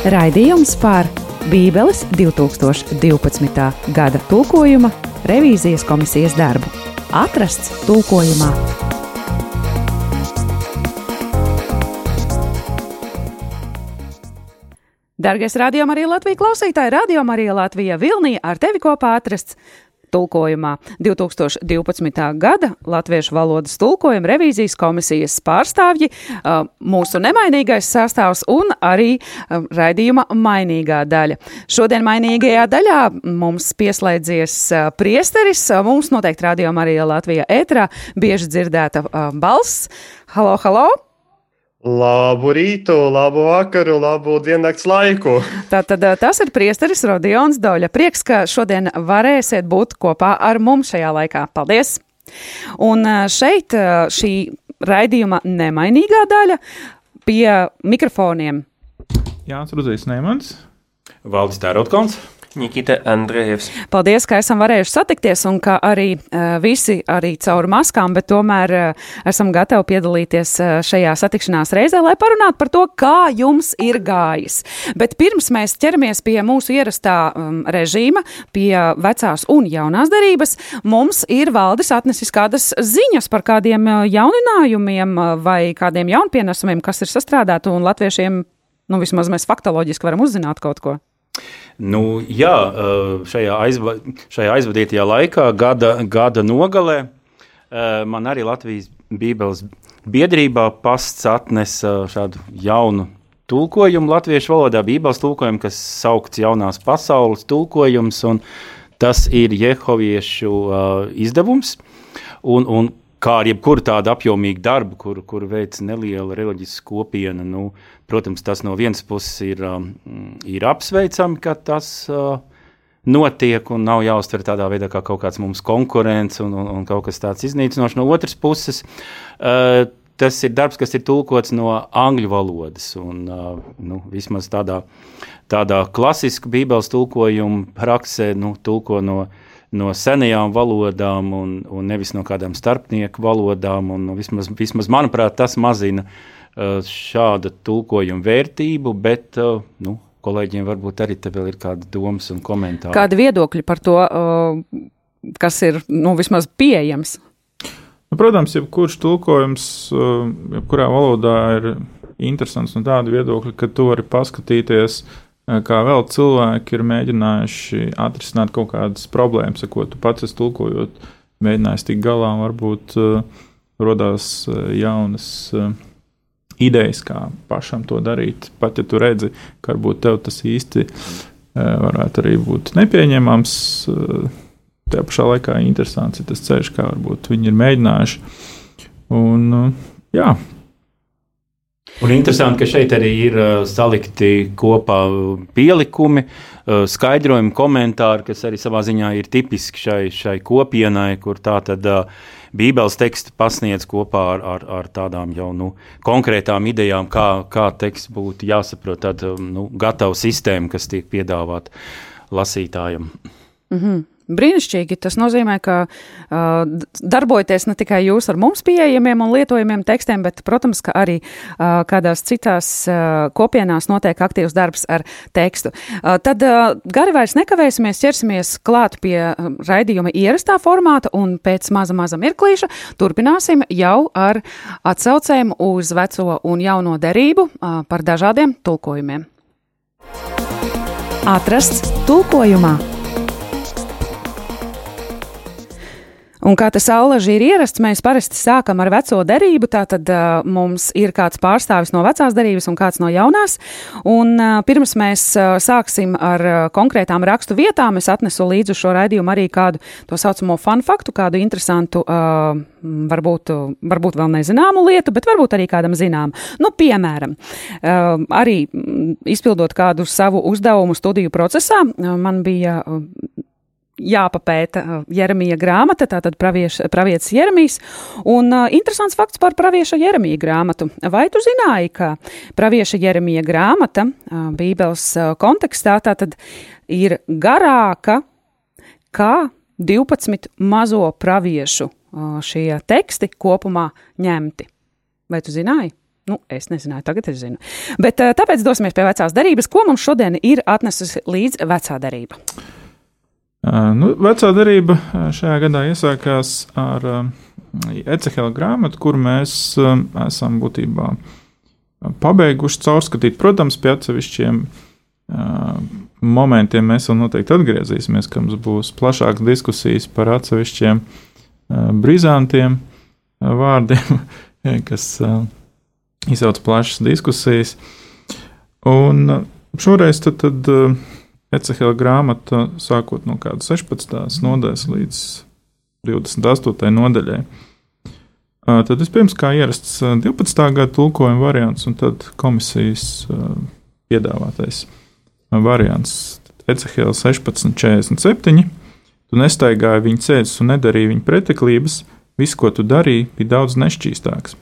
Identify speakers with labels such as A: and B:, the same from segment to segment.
A: Raidījums par Bībeles 2012. gada tulkojuma revīzijas komisijas darbu. Atrasts tulkojumā. Dargais radio arī Latvijas klausītāji, radio arī Latvija Vilnija ar tevi kopā atrasts tulkojumā 2012. gada Latviešu valodas tulkojuma revīzijas komisijas pārstāvji, mūsu nemainīgais sastāvs un arī raidījuma mainīgā daļa. Šodien mainīgajā daļā mums pieslēdzies priesteris, mums noteikti rādījuma arī Latvijā ētrā bieži dzirdēta balss. Halo, halo!
B: Labu rītu, labu vakaru, labu diennakts laiku.
A: Tātad tas ir priesteris Rodions Doļa. Prieks, ka šodien varēsiet būt kopā ar mums šajā laikā. Paldies! Un šeit šī raidījuma nemainīgā daļa pie mikrofoniem.
C: Jānis Rudijs Neimans.
D: Valdis Tērautkons.
E: Nikita Andrejevs.
A: Paldies, ka esam varējuši satikties un ka arī uh, visi arī caur maskām, bet tomēr uh, esam gatavi piedalīties uh, šajā satikšanās reizē, lai parunātu par to, kā jums ir gājis. Bet pirms mēs ķeramies pie mūsu ierastā um, režīma, pie vecās un jaunās darības, mums ir valdes atnesis kādas ziņas par kādiem jauninājumiem vai kādiem jaunpienesumiem, kas ir sastrādāti un latviešiem, nu vismaz mēs faktoloģiski varam uzzināt kaut ko.
D: Nu, jā, šajā, aizva, šajā aizvadītajā laikā, gada, gada nogalē, man arī Latvijas Bībeles biedrībā pasts atnesa šādu jaunu tulkojumu latviešu valodā, Bībeles tulkojumu, kas saukts Jaunās pasaules tulkojums, un tas ir Jehoviešu izdevums. Un, un kā ar jebkuru tādu apjomīgu darbu, kur, kur veic neliela reliģiska kopiena. Nu, protams, tas no vienas puses ir, um, ir apsveicami, ka tas uh, notiek un nav jāuztver tādā veidā kā kaut kāds mums konkurents un, un, un kaut kas tāds iznīcinošs. No otras puses, uh, tas ir darbs, kas ir tulkots no angļu valodas un uh, nu, vismaz tādā, tādā klasiska bībeles tulkojuma praksē, nu, tulko no no senajām valodām un, un nevis no kādām starpnieku valodām. Un, vismaz, vismaz, manuprāt, tas mazina uh, šāda tulkojuma vērtību, bet uh, nu, kolēģiem varbūt arī te vēl ir kādi domas un komentāri.
A: Kādi viedokļi par to, uh, kas ir nu, vismaz pieejams?
C: Nu, protams, jebkurš tulkojums, jebkurā valodā ir interesants no tāda viedokļa, ka tu vari paskatīties uh, kā vēl cilvēki ir mēģinājuši atrisināt kaut kādas problēmas, ko tu pats esi tulkojot, mēģinājis tikt galā, un varbūt uh, rodās uh, jaunas uh, idejas, kā pašam to darīt. Pat ja tu redzi, ka varbūt tev tas īsti uh, varētu arī būt nepieņemams, tajā pašā laikā interesants ir tas ceļš, kā varbūt viņi ir mēģinājuši. Un, jā,
D: Un interesanti, ka šeit arī ir uh, salikti kopā pielikumi, uh, skaidrojumi, komentāri, kas arī savā ziņā ir tipiski šai, šai kopienai, kur tā tad uh, Bībeles teksts pasniedz kopā ar, ar, ar tādām jau nu, konkrētām idejām, kā, kā teksts būtu jāsaprot, tad um, nu, gatava sistēma, kas tiek piedāvāta lasītājam.
A: Mm -hmm. Brīnišķīgi. Tas nozīmē, ka uh, darbojaties ne tikai jūs ar mums pieejamiem un lietojamiem tekstiem, bet, protams, ka arī uh, kādās citās uh, kopienās notiek aktīvs darbs ar tekstu. Uh, tad uh, gari vairs nekavēsimies, ķersimies klāt pie uh, raidījuma ierastā formāta un pēc maza, maza mirklīša turpināsim jau ar atsaucēm uz veco un jauno derību uh, par dažādiem tulkojumiem. Atrasts tulkojumā! Un kā tas allaži ir ierasts, mēs parasti sākam ar veco derību. Tātad uh, mums ir kāds pārstāvis no vecās derības un kāds no jaunās. Un uh, pirms mēs uh, sāksim ar uh, konkrētām rakstu vietām, es atnesu līdzi šo raidījumu arī kādu to saucamo fun faktu, kādu interesantu, uh, varbūt, varbūt vēl nezināmu lietu, bet varbūt arī kādam zinām. Nu, piemēram, uh, arī izpildot kādu savu uzdevumu studiju procesā, uh, man bija. Uh, jāpapēta uh, Jeremija grāmata, tātad pravietis Jeremijs. Un uh, interesants fakts par pravieša Jeremija grāmatu. Vai tu zināji, ka pravieša Jeremija grāmata uh, Bībeles uh, kontekstā tātad ir garāka kā 12 mazo praviešu uh, šie teksti kopumā ņemti? Vai tu zināji? Nu, es nezināju, tagad es zinu. Bet uh, tāpēc dosimies pie vecās derības. Ko mums šodien ir atnesusi līdz vecā derība?
C: Nu, vecā derība šajā gadā iesākās ar Ecehela grāmatu, kur mēs esam būtībā pabeiguši caurskatīt. Protams, pie atsevišķiem momentiem mēs vēl noteikti atgriezīsimies, ka mums būs plašākas diskusijas par atsevišķiem brizantiem vārdiem, kas izsauc plašas diskusijas. Un šoreiz tad, tad Ecehela grāmata, sākot no kāda 16. nodaļas līdz 28. nodaļai. Tad vispirms, kā ierasts 12. gada tulkojuma variants, un tad komisijas piedāvātais variants Ecehela 1647. Tu nestaigāji viņa ceļus un nedarīji viņa preteklības, viss, ko tu darīji, bija daudz nešķīstāks.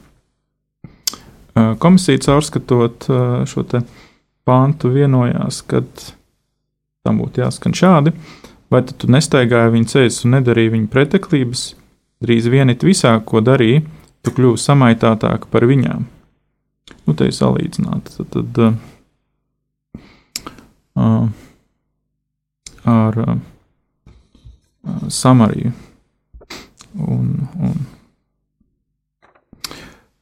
C: Komisija caurskatot šo pāntu vienojās, ka tam būtu jāskan šādi, vai tu nestaigāji viņa ceļus un nedarīji viņa preteklības, drīz vienit visā, ko darīji, tu kļuvi samaitātāk par viņām. Nu, te ir salīdzināta. Tad, tad uh, ar uh, Samariju. Un, un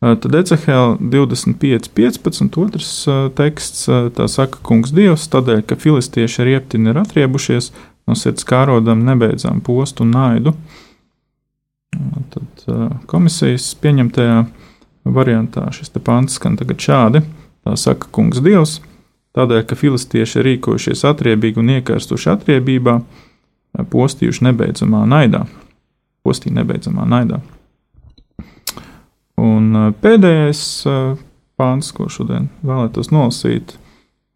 C: Tad Ecehēla 25, 15, otrs teksts, tā saka, kungs Dievs, tādēļ, ka filistieši ar rieptini ir atriebušies, no sirds kārodam nebeidzām postu un naidu. Tad komisijas pieņemtajā variantā šis pants skan tagad šādi. Tā saka kungs Dievs, tādēļ, ka filistieši ir rīkojušies atriebīgi un iekārstuši atriebībā, postījuši nebeidzamā naidā. Postīja nebeidzamā naidā. Un pēdējais pāns, ko šodien vēlētos nolasīt,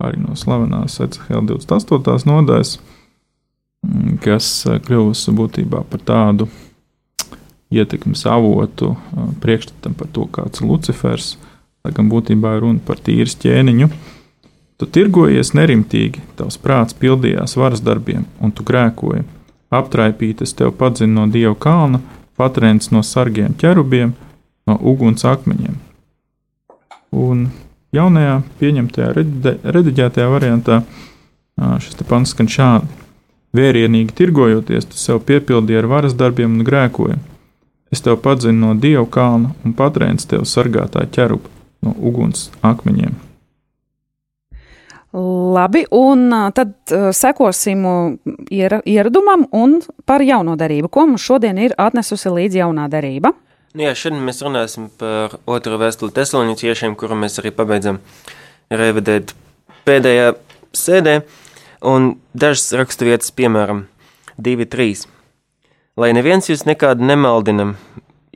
C: arī no slavenās Ecehela 28. nodaļas, kas kļuvusi būtībā par tādu ietekmes avotu priekšstatam par to, kāds ir Lucifers, lai gan būtībā ir runa par tīras ķēniņu. Tu tirgojies nerimtīgi, tavs prāts pildījās varas darbiem, un tu grēkoji. Aptraipītas tev padzina no dieva kalna, patrēns no sargiem ķerubiem, no uguns akmeņiem. Un jaunajā, pieņemtajā, rediģētajā variantā šis pants skan šādi: Vērienīgi tirgojoties, tu sev piepildīji ar varas darbiem un grēkoji. Es tev padzinu no dievu kalna un patrēns tev sargātāju ķerubu no uguns akmeņiem.
A: Labi, un tad sekosim ieradumam un par jauno darību. Ko mums šodien ir atnesusi līdz jaunā darība?
E: Nu jā, šodien mēs runāsim par otro vēstuli tesalonieciešiem, kuru mēs arī pabeidzam revidēt pēdējā sēdē, un dažas raksturvietas, piemēram, 2.3. Lai neviens jūs nekādu nemaldinam,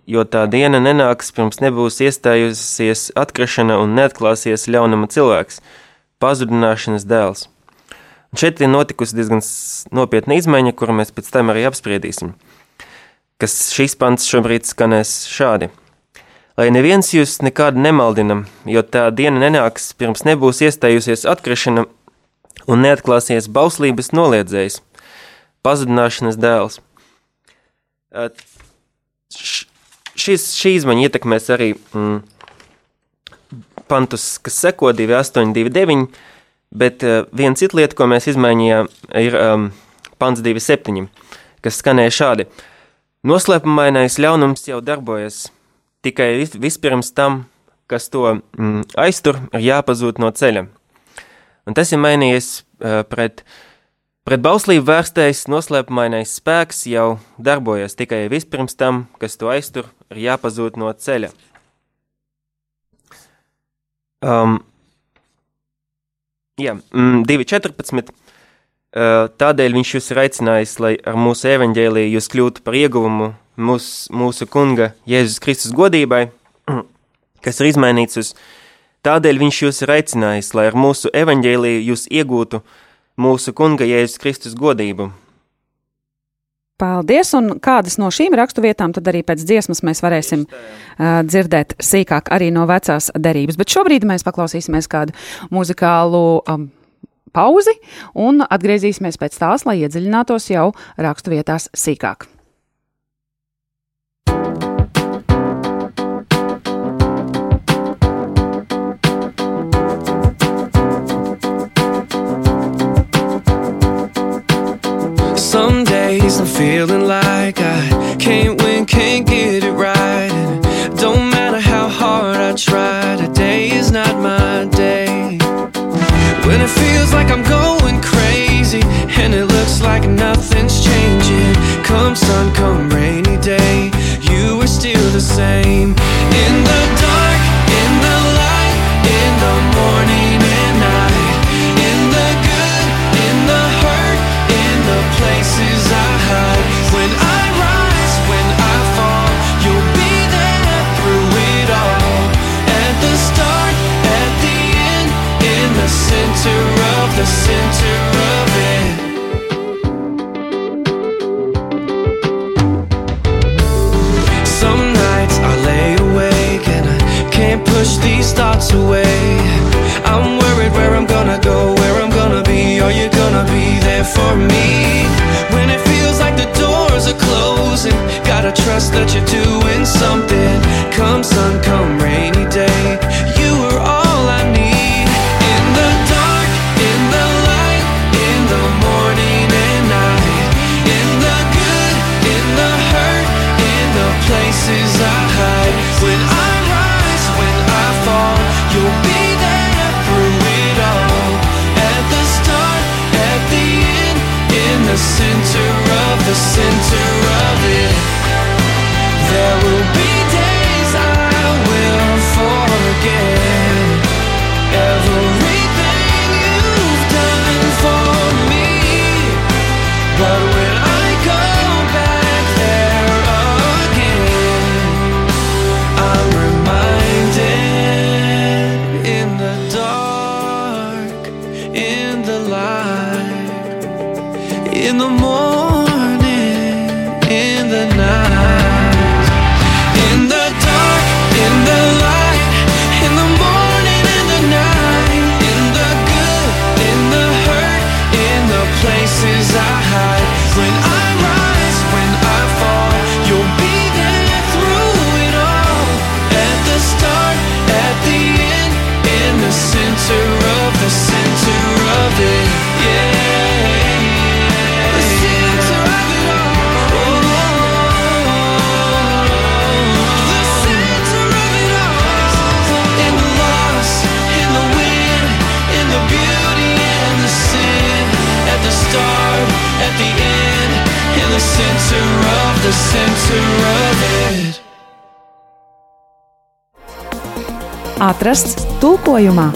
E: jo tā diena nenāks, pirms nebūs iestājusies atkrišana un neatklāsies ļaunama cilvēks, pazudināšanas dēls. Un šeit ir notikusi diezgan nopietna izmaiņa, kuru mēs pēc tam arī apspriedīsim kas šīs pants šobrīd skanēs šādi. Lai neviens jūs nekādu nemaldinam, jo tā diena nenāks, pirms nebūs iestājusies atkrišana un neatklāsies bauslības noliedzējs, pazudināšanas dēls. Šis, šī izmaiņa ietekmēs arī mm, pantus, kas seko 28, 29, bet uh, viena cita lieta, ko mēs izmainījām, ir um, pants 27, kas skanēja šādi – Noslēpumainais ļaunums jau darbojas, tikai vis, vispirms tam, kas to mm, aiztur, ir jāpazūd no ceļa. Un tas ir mainījies uh, pret, pret bauslību vērstais noslēpumainais spēks jau darbojas, tikai vispirms tam, kas to aiztur, ir jāpazūd no ceļa. Um, jā, mm, 2.14. Tādēļ viņš jūs ir aicinājis, lai ar mūsu evaņģēlīju jūs kļūtu par ieguvumu mūsu, mūsu kunga Jēzus Kristus godībai, kas ir izmainīts uz tādēļ viņš jūs ir aicinājis, lai ar mūsu evaņģēlīju jūs iegūtu mūsu kunga Jēzus Kristus godību.
A: Paldies, un kādas no šīm raksturvietām tad arī pēc dziesmas mēs varēsim uh, dzirdēt sīkāk arī no vecās derības. Bet šobrīd mēs paklausīsimies kādu muzikālu um, pauzi un atgriezīsimies pēc tās, lai iedziļinātos jau raksturvietās sīkāk.
F: Some days I'm feeling like I can't win, can't get it right. These thoughts away. I'm worried where I'm gonna go, where I'm gonna be. Are you gonna be there for me? When it feels like the doors are closing, gotta trust that you're doing something. Come sun, come rainy day, the center of the center of it.
A: Atrasts tulkojumā.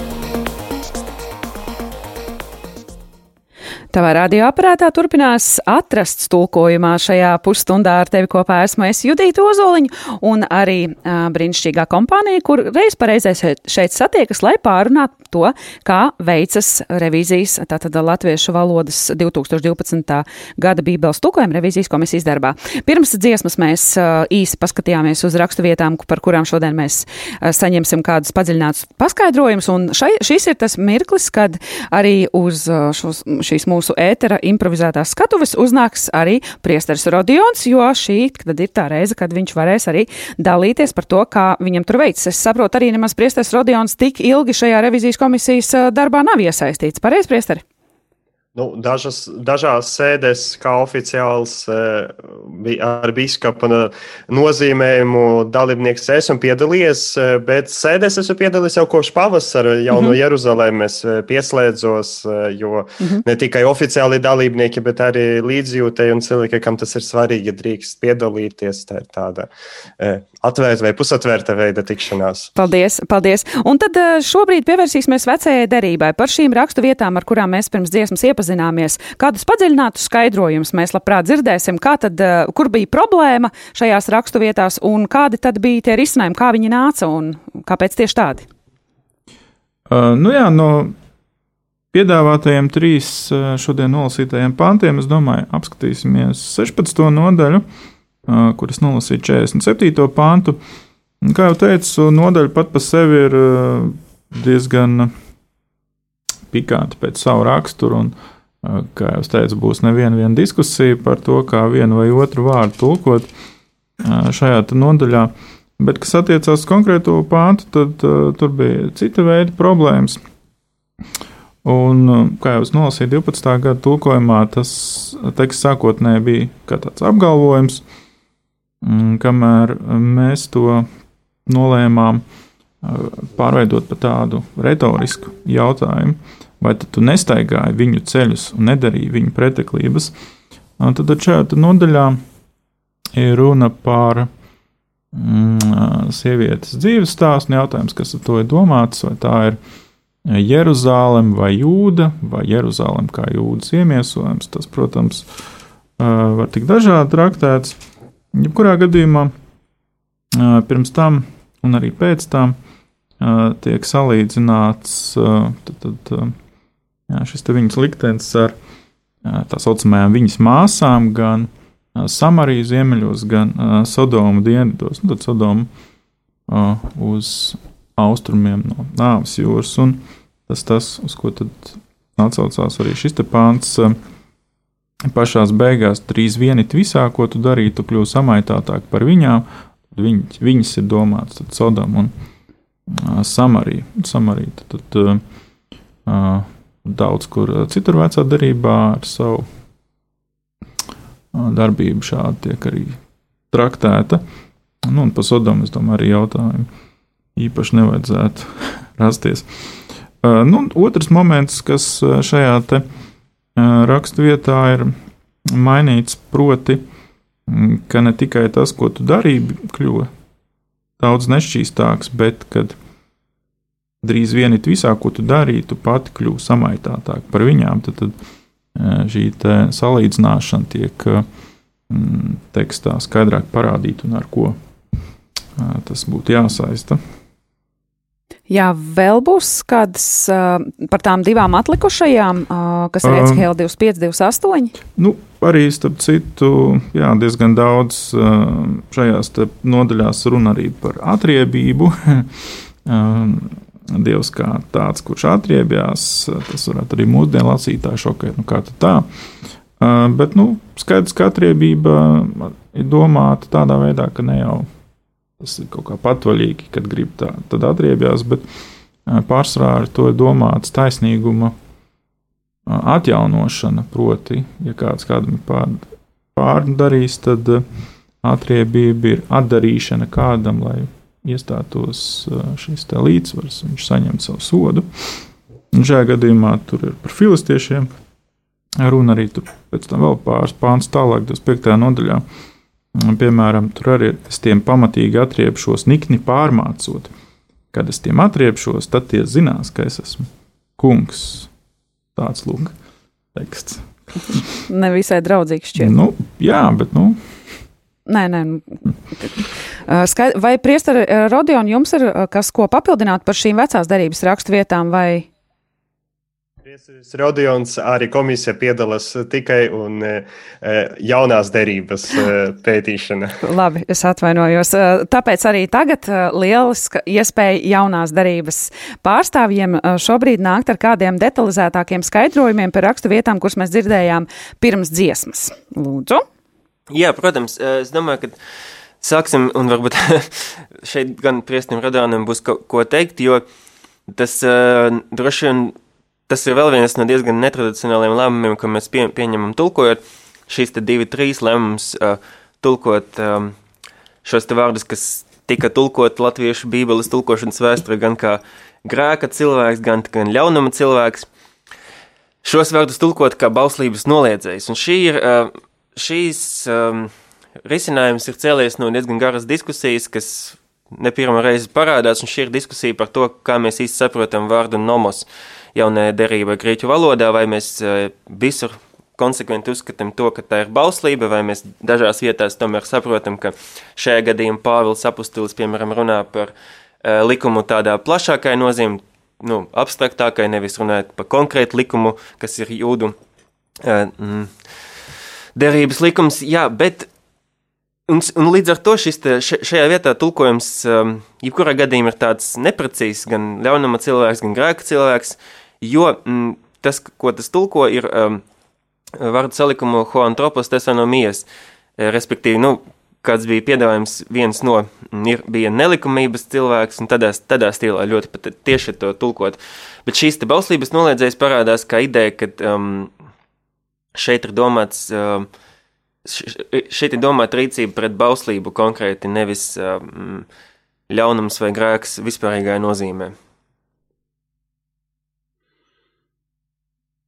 A: Tavā radioaparātā turpinās atrasts tulkojumā. Šajā pusstundā ar tevi kopā esmu es Judīta Ozoliņa un arī uh, brīnišķīgā kompānija, kur reiz pareizē šeit, šeit satiekas, lai pārunātu to, kā veicas revīzijas, tātad latviešu valodas 2012. gada bībeles tulkojuma revīzijas komisijas darbā. Pirms dziesmas mēs uh, īsi paskatījāmies uz rakstu vietām, par kurām šodien mēs uh, saņemsim kādus padziļinātus paskaidrojumus, un šai, šis ir tas mirklis, kad arī uz uh, šos, šīs mūsu ētera improvizētās skatuves uznāks arī priesteris Rodions, jo šī tad ir tā reize, kad viņš varēs arī dalīties par to, kā viņam tur veids. Es saprotu, arī nemaz priesteris Rodions tik ilgi šajā revizijas komisijas darbā nav iesaistīts. Pareizi, priesteri?
B: Nu, dažas, dažās sēdēs, kā oficiāls eh, ar biskupa nozīmējumu dalībnieks, esmu piedalījies, eh, bet sēdēs esmu piedalījies jau kopš pavasara, jau mm -hmm. no Jeruzalemes pieslēdzos, eh, jo mm -hmm. ne tikai oficiāli dalībnieki, bet arī līdzjūtēji un cilvēki, kam tas ir svarīgi, drīkst piedalīties. Tā ir tāda atvērta vai pusatvērta veida tikšanās.
A: Paldies, paldies. Un tad šobrīd pievērsīsimies vecajai derībai par šīm rakstu vietām, ar kurām mēs pirms dziesmas iepazināmies. Kādus padziļinātus skaidrojumus mēs labprāt dzirdēsim, kā tad, kur bija problēma šajās rakstu vietās un kādi tad bija tie risinājumi, kā viņi nāca un kāpēc tieši tādi?
C: Uh, nu jā, no piedāvātajiem trīs šodien nolasītajiem pantiem, es domāju, apskatīsimies 16. nodaļu kuras nolasīju 47. pāntu. Kā jau teicu, nodaļa pat par sevi ir diezgan pikanta pēc savu raksturu. Un, kā jau teicu, būs neviena diskusija par to, kā vienu vai otru vārdu tulkot šajā nodaļā. Bet, kas attiecās uz konkrēto pāntu, tad uh, tur bija cita veida problēmas. Un, kā jau es nolasīju 12. gada tulkojumā, tas teksts sākotnēji bija kā tāds apgalvojums, mm, kamēr mēs to nolēmām pārveidot par tādu retorisku jautājumu, vai tu nestaigāji viņu ceļus un nedarīji viņu preteklības. Un tad šajā nodaļā ir runa par mm, sievietes dzīves stāstu. Jautājums, kas ar to ir domāts, vai tā ir Jeruzalem vai Jūda, vai Jeruzalem kā jūdas iemiesojums. Tas, protams, var tik dažādi traktēts. Jebkurā gadījumā pirms tam un arī pēc tam tiek salīdzināts tad, tad, jā, šis viņas liktenis ar tā saucamajām viņas māsām, gan Samariju ziemeļos, gan Sodomu dienvidos. Nu, tad Sodomu uz austrumiem no Nāves jūras. Un tas, tas uz ko tad atsaucās arī šis pāns. Pašā beigās trīs vienit visā, ko tu darītu, kļūst samaitātāk par viņām. Viņ, viņas ir domāts Sodom un uh, Samarija. Samarija tad, tad, uh, daudz kur citur vecā darbā ar savu darbība šādi tiek arī traktēta. Nu, un par Sodomu es domāju, arī jautājumu īpaši nevajadzētu rasties. Nu, otrs moments, kas šajā te raksturvietā ir mainīts, proti, ka ne tikai tas, ko tu darīji, kļuva daudz nešķīstāks, bet kad drīz vien it visā, ko tu darīji, tu pati kļuvi samaitātāk par viņām, tad, tad šī salīdzināšana tiek tekstā skaidrāk parādīta un ar ko tas būtu jāsaista.
A: Jā, vēl būs kādas uh, par tām divām atlikušajām, uh, kas ir Ecehēla 25, 28?
C: Nu, arī, starp citu, jā, diezgan daudz uh, šajās nodaļās runa arī par atriebību. Dievs kā tāds, kurš atriebjās, tas varētu arī mūsdienu lasītāju šokēt, nu kā tā. Bet, nu, skaidrs, ka atriebība ir domāta tādā veidā, ka ne jau tas ir kaut kā patvaļīgi, kad grib tā, tad atriebjās, bet uh, pārsvarā ar to ir domāts taisnīguma uh, atjaunošana, proti, ja kāds kādam ir pār, pārdarījis, tad atriebība ir atdarīšana kādam, lai iestātos šis līdzsvars, viņš saņem savu sodu. Un šajā gadījumā tur ir par filistiešiem. Runa arī tur pēc tam vēl pāris pāns tālāk, 25. nodaļā. Piemēram, tur arī es tiem pamatīgi atriepšos, nikni pārmācot. Kad es tiem atriepšos, tad tie zinās, ka es esmu kungs. Tāds lūk, teksts.
A: Nevisai draudzīgs šķiet.
C: Nu, jā, bet nu,
A: Nē, nē. Vai priesteri Rodion, jums ir kas, ko papildināt par šīm vecās derības rakstu vietām vai?
B: Priesteris Rodions arī komisija piedalās tikai un jaunās derības pētīšana.
A: Labi, es atvainojos. Tāpēc arī tagad lieliska iespēja jaunās derības pārstāvjiem šobrīd nākt ar kādiem detalizētākiem skaidrojumiem par rakstu vietām, kuras mēs dzirdējām pirms dziesmas. Lūdzu!
E: Jā, protams, es domāju, ka sāksim, un varbūt šeit gan priestim radānam būs ko, ko teikt, jo tas uh, droši vien, tas ir vēl viens no diezgan netradicionāliem lēmumiem, ko mēs pie, pieņemam tulkojot. Šīs divi, trīs lēmums uh, tulkot um, šos vārdus, kas tika tulkot latviešu bībeles tulkošanas vēsturē gan kā grēka cilvēks, gan, gan ļaunuma cilvēks. Šos vārdus tulkot kā bauslības noliedzējs. Un šī ir uh, šīs um, risinājums ir cēlies no diezgan garas diskusijas, kas ne pirmo reizi parādās, un šī ir diskusija par to, kā mēs īsti saprotam vārdu nomos jaunajā derībā grieķu valodā, vai mēs uh, visur konsekventi uzskatām to, ka tā ir bauslība, vai mēs dažās vietās tomēr saprotam, ka šajā gadījumā Pāvils apustulis, piemēram, runā par uh, likumu tādā plašākai nozīmē, nu, abstraktākai, nevis runājot par konkrētu likumu, kas ir jūdu uh, derības likums, jā, bet un, un līdz ar to šis te, šajā vietā tulkojums, um, jebkurā gadījumā ir tāds neprecīzs, gan ļaunuma cilvēks, gan grēka cilvēks, jo mm, tas, ko tas tulko, ir um, vārdu salikumu hoantropos tesanomijas, respektīvi, nu, kāds bija piedāvājums, viens no ir, bija nelikumības cilvēks, un tādā, tādā stilā ļoti pat tieši to tulkot. Bet šīs bauslības noliedzējas parādās kā ideja, ka um, šeit ir domāts. Um, Šeit ir domāta rīcība pret bauslību konkrēti, nevis um, ļaunums vai grēks vispārīgajā nozīmē.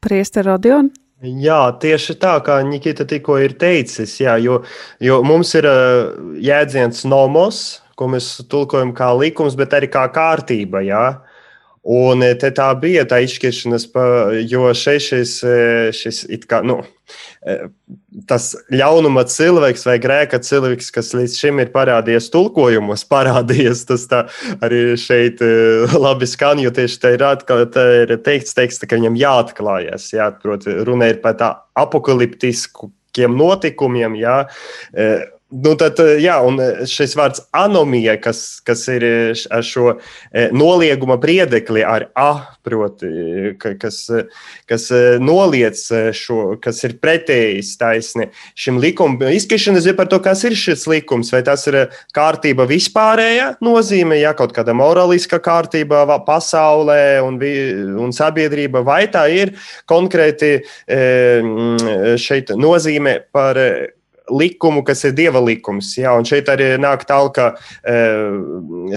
A: Priester Rodion?
B: Jā, tieši tā, kā Nikita tikko ir teicis, jā, jo, jo mums ir uh, jēdziens nomos, ko mēs tulkojam kā likums, bet arī kā kārtība. Jā. Un te tā bija tā izšķiršanās, jo šeit šis, šis kā, nu, tas ļaunuma cilvēks vai grēka cilvēks, kas līdz šim ir parādījies tulkojumos, parādījies tas arī šeit labi skan, jo tieši tā ir, atkal, tā ir teikts, teksts, ka viņam jāatklājas. Jā, proti, runa ir par tā apokaliptiskiem notikumiem. Jā, Nu, tad, eh, jā, un eh, šis vārds anomija, kas, kas ir eh, ar šo nolieguma priedekli, ar a, proti, kas, kas noliec šo, kas ir pretējs taisni šim likumam. Izskatīšanas ir par to, kas ir šis likums, vai tas ir kārtība vispārējā nozīme, ja kaut kāda morāliska kārtība pasaulē un, un sabiedrība, vai tā ir konkrēti šeit nozīme par likumu, kas ir dieva likums. Jā, un šeit arī nāk tālāk e,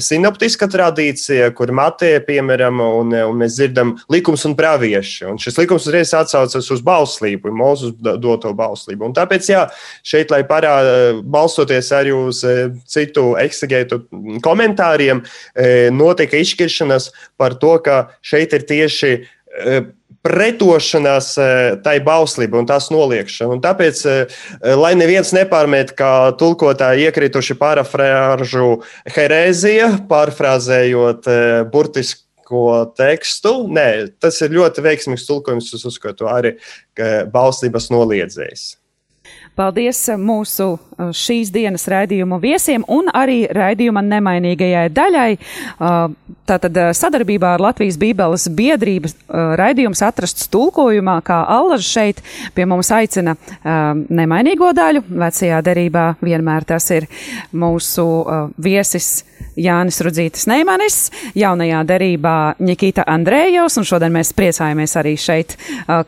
B: sinoptiska tradīcija, kur Mateja, piemēram, un, un mēs dzirdam likums un pravieši. Un šis likums uzreiz atsaucas uz bauslību, mūsu doto bauslību. Un tāpēc, jā, šeit, lai parāda, balstoties arī uz e, citu eksegētu komentāriem, e, notika izšķiršanas par to, ka šeit ir tieši e, pretošanās e, tai bauslībai un tās noliekšana. Un tāpēc, e, e, lai neviens nepārmet, ka tulkotāji iekrituši parafrāžu herēzija, pārfrāzējot burtisku tekstu. Nē, tas ir ļoti veiksmīgs tulkojums. Es uzskatu, arī bauslības noliedzējs.
A: Paldies mūsu uh, šīs dienas raidījumu viesiem un arī raidījuma nemainīgajai daļai. Uh, tātad uh, sadarbībā ar Latvijas Bībeles biedrības raidījums atrasts tulkojumā, kā Allaž šeit pie mums aicina nemainīgo daļu. Vecajā derībā vienmēr tas ir mūsu viesis Jānis Rudzītis Neimanis, jaunajā derībā Nikita Andrējos, un šodien mēs priecājamies arī šeit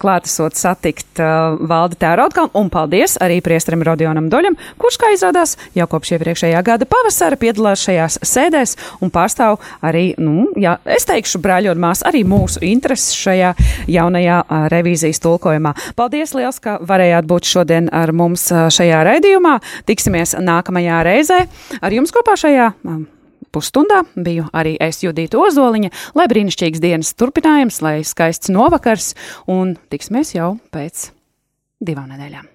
A: klātesot satikt valdi Tērautkam, un paldies arī priestram Rodionam Doļam, kurš, kā izrādās, jau kopš iepriekšējā gada pavasara piedalās šajās sēdēs un pārstāv arī, nu, jā, es teikšu, brāļi un mās, arī mūsu intereses šajā jaunajā revīzijas tulkojumā. Paldies liels, ka varējāt būt šodien ar mums šajā raidījumā. Tiksimies nākamajā reizē ar jums kopā šajā pusstundā biju arī es Judīta Ozoliņa, lai brīnišķīgs dienas turpinājums, lai skaists novakars un tiksimies jau pēc divām nedēļām.